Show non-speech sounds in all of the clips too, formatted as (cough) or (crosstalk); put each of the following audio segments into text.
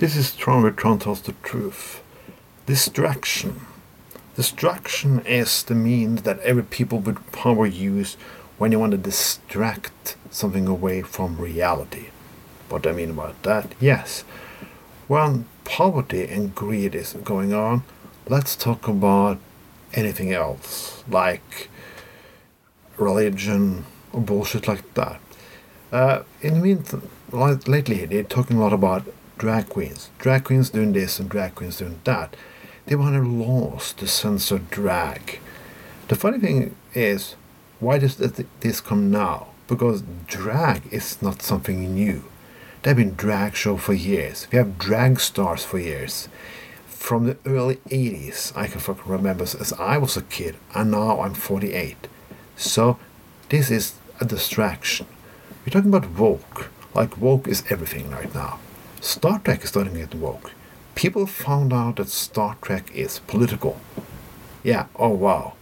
This is Tron tells the truth. Distraction. Distraction is the means that every people with power use when you want to distract something away from reality. What I mean about that? Yes. When poverty and greed is going on, let's talk about anything else, like religion or bullshit like that. Uh, in the meantime, lately they're talking a lot about drag queens. Drag queens doing this and drag queens doing that. They laws to censor drag. The funny thing is, why does this come now? Because drag is not something new. There have been drag show for years. We have drag stars for years. From the early 80s, I can fucking remember as I was a kid, and now I'm 48. So, this is a distraction. We're talking about woke. Like, woke is everything right now. Star Trek is starting to get woke. People found out that Star Trek is political. Yeah, oh wow.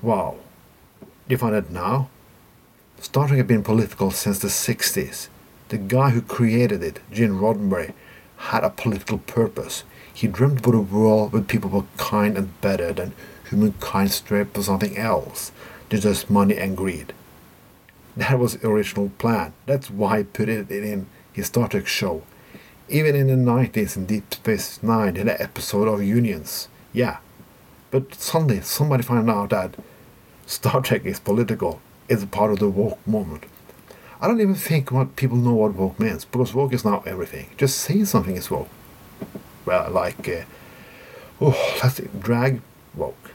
Wow. Do you find it now? Star Trek has been political since the 60s. The guy who created it, Gene Roddenberry, had a political purpose. He dreamed about a world where people were kind and better than humankind strive for something else than just money and greed. That was the original plan. That's why he put it in Star Trek show. Even in the 90s in Deep Space Nine, in an episode of Unions. Yeah. But suddenly somebody found out that Star Trek is political. It's part of the woke moment. I don't even think what people know what woke means because woke is now everything. Just say something is woke. Well, like, uh, oh, let's see, drag woke,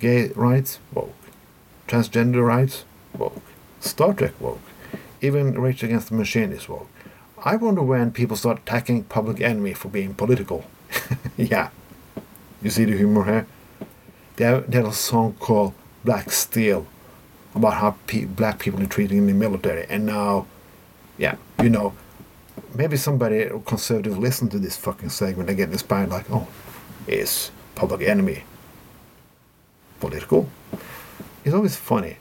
gay rights woke, transgender rights woke, Star Trek woke, even Rage Against the Machine is woke. I wonder when people start attacking Public Enemy for being political. (laughs) yeah, you see the humor here. They have, they have a song called Black Steel about how pe- black people are treated in the military, and now, yeah, you know, maybe somebody conservative listen to this fucking segment and get inspired, like, oh, is Public Enemy political? It's always funny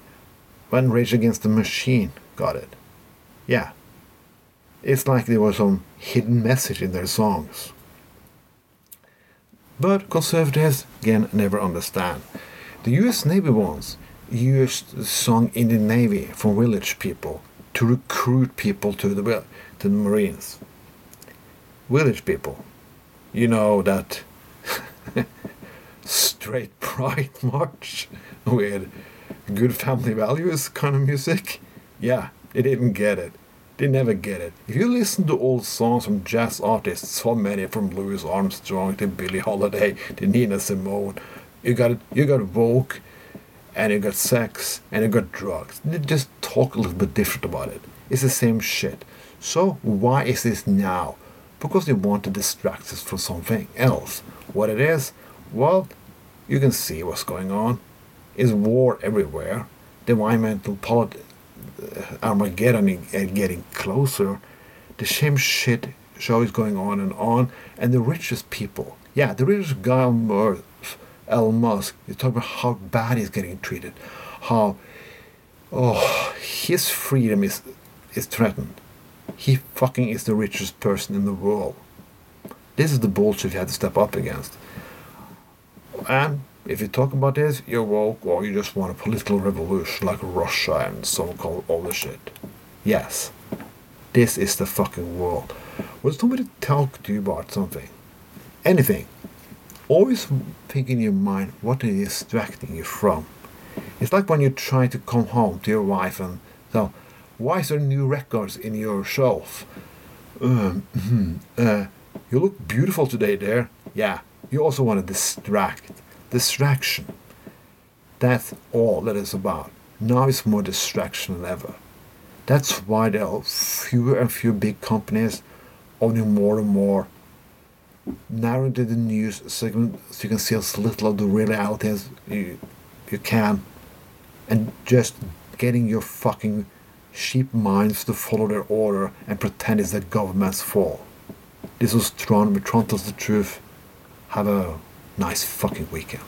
when Rage Against the Machine got it. Yeah, it's like there was some hidden message in their songs. But conservatives, again, never understand. The US Navy ones used the song in the Navy for village people to recruit people to the, to the Marines. Village people. You know that (laughs) straight pride march (laughs) with good family values kind of music? Yeah, they didn't get it. They never get it. If you listen to old songs from jazz artists, so many from Louis Armstrong to Billie Holiday to Nina Simone, you got you got woke, and you got sex, and you got drugs. They just talk a little bit different about it. It's the same shit. So why is this now? Because they want to distract us from something else. What it is? Well, you can see what's going on. Is war everywhere. The environmental politics Armageddon is getting closer. The same shit show is going on and on. And the richest people, yeah, the richest guy on earth, Elon Musk, is talking about how bad he's getting treated, how oh his freedom is is threatened. He fucking is the richest person in the world. This is the bullshit you have to step up against. And if you talk about this, you're woke or you just want a political revolution like Russia and so-called all the shit. Yes, this is the fucking world. When somebody talk to you about something, anything, always think in your mind what is distracting you from. It's like when you try to come home to your wife and tell, why is there new records in your shelf? Um, uh, you look beautiful today there. Yeah, you also want to distract distraction. That's all that is about. Now it's more distraction than ever. That's why there are fewer and fewer big companies owning more and more. Narrowing the news segment so you can see as little of the reality as you, you can. And just getting your fucking sheep minds to follow their order and pretend it's the government's fault. This was Tron, but Tron tells the truth. Have a nice fucking weekend.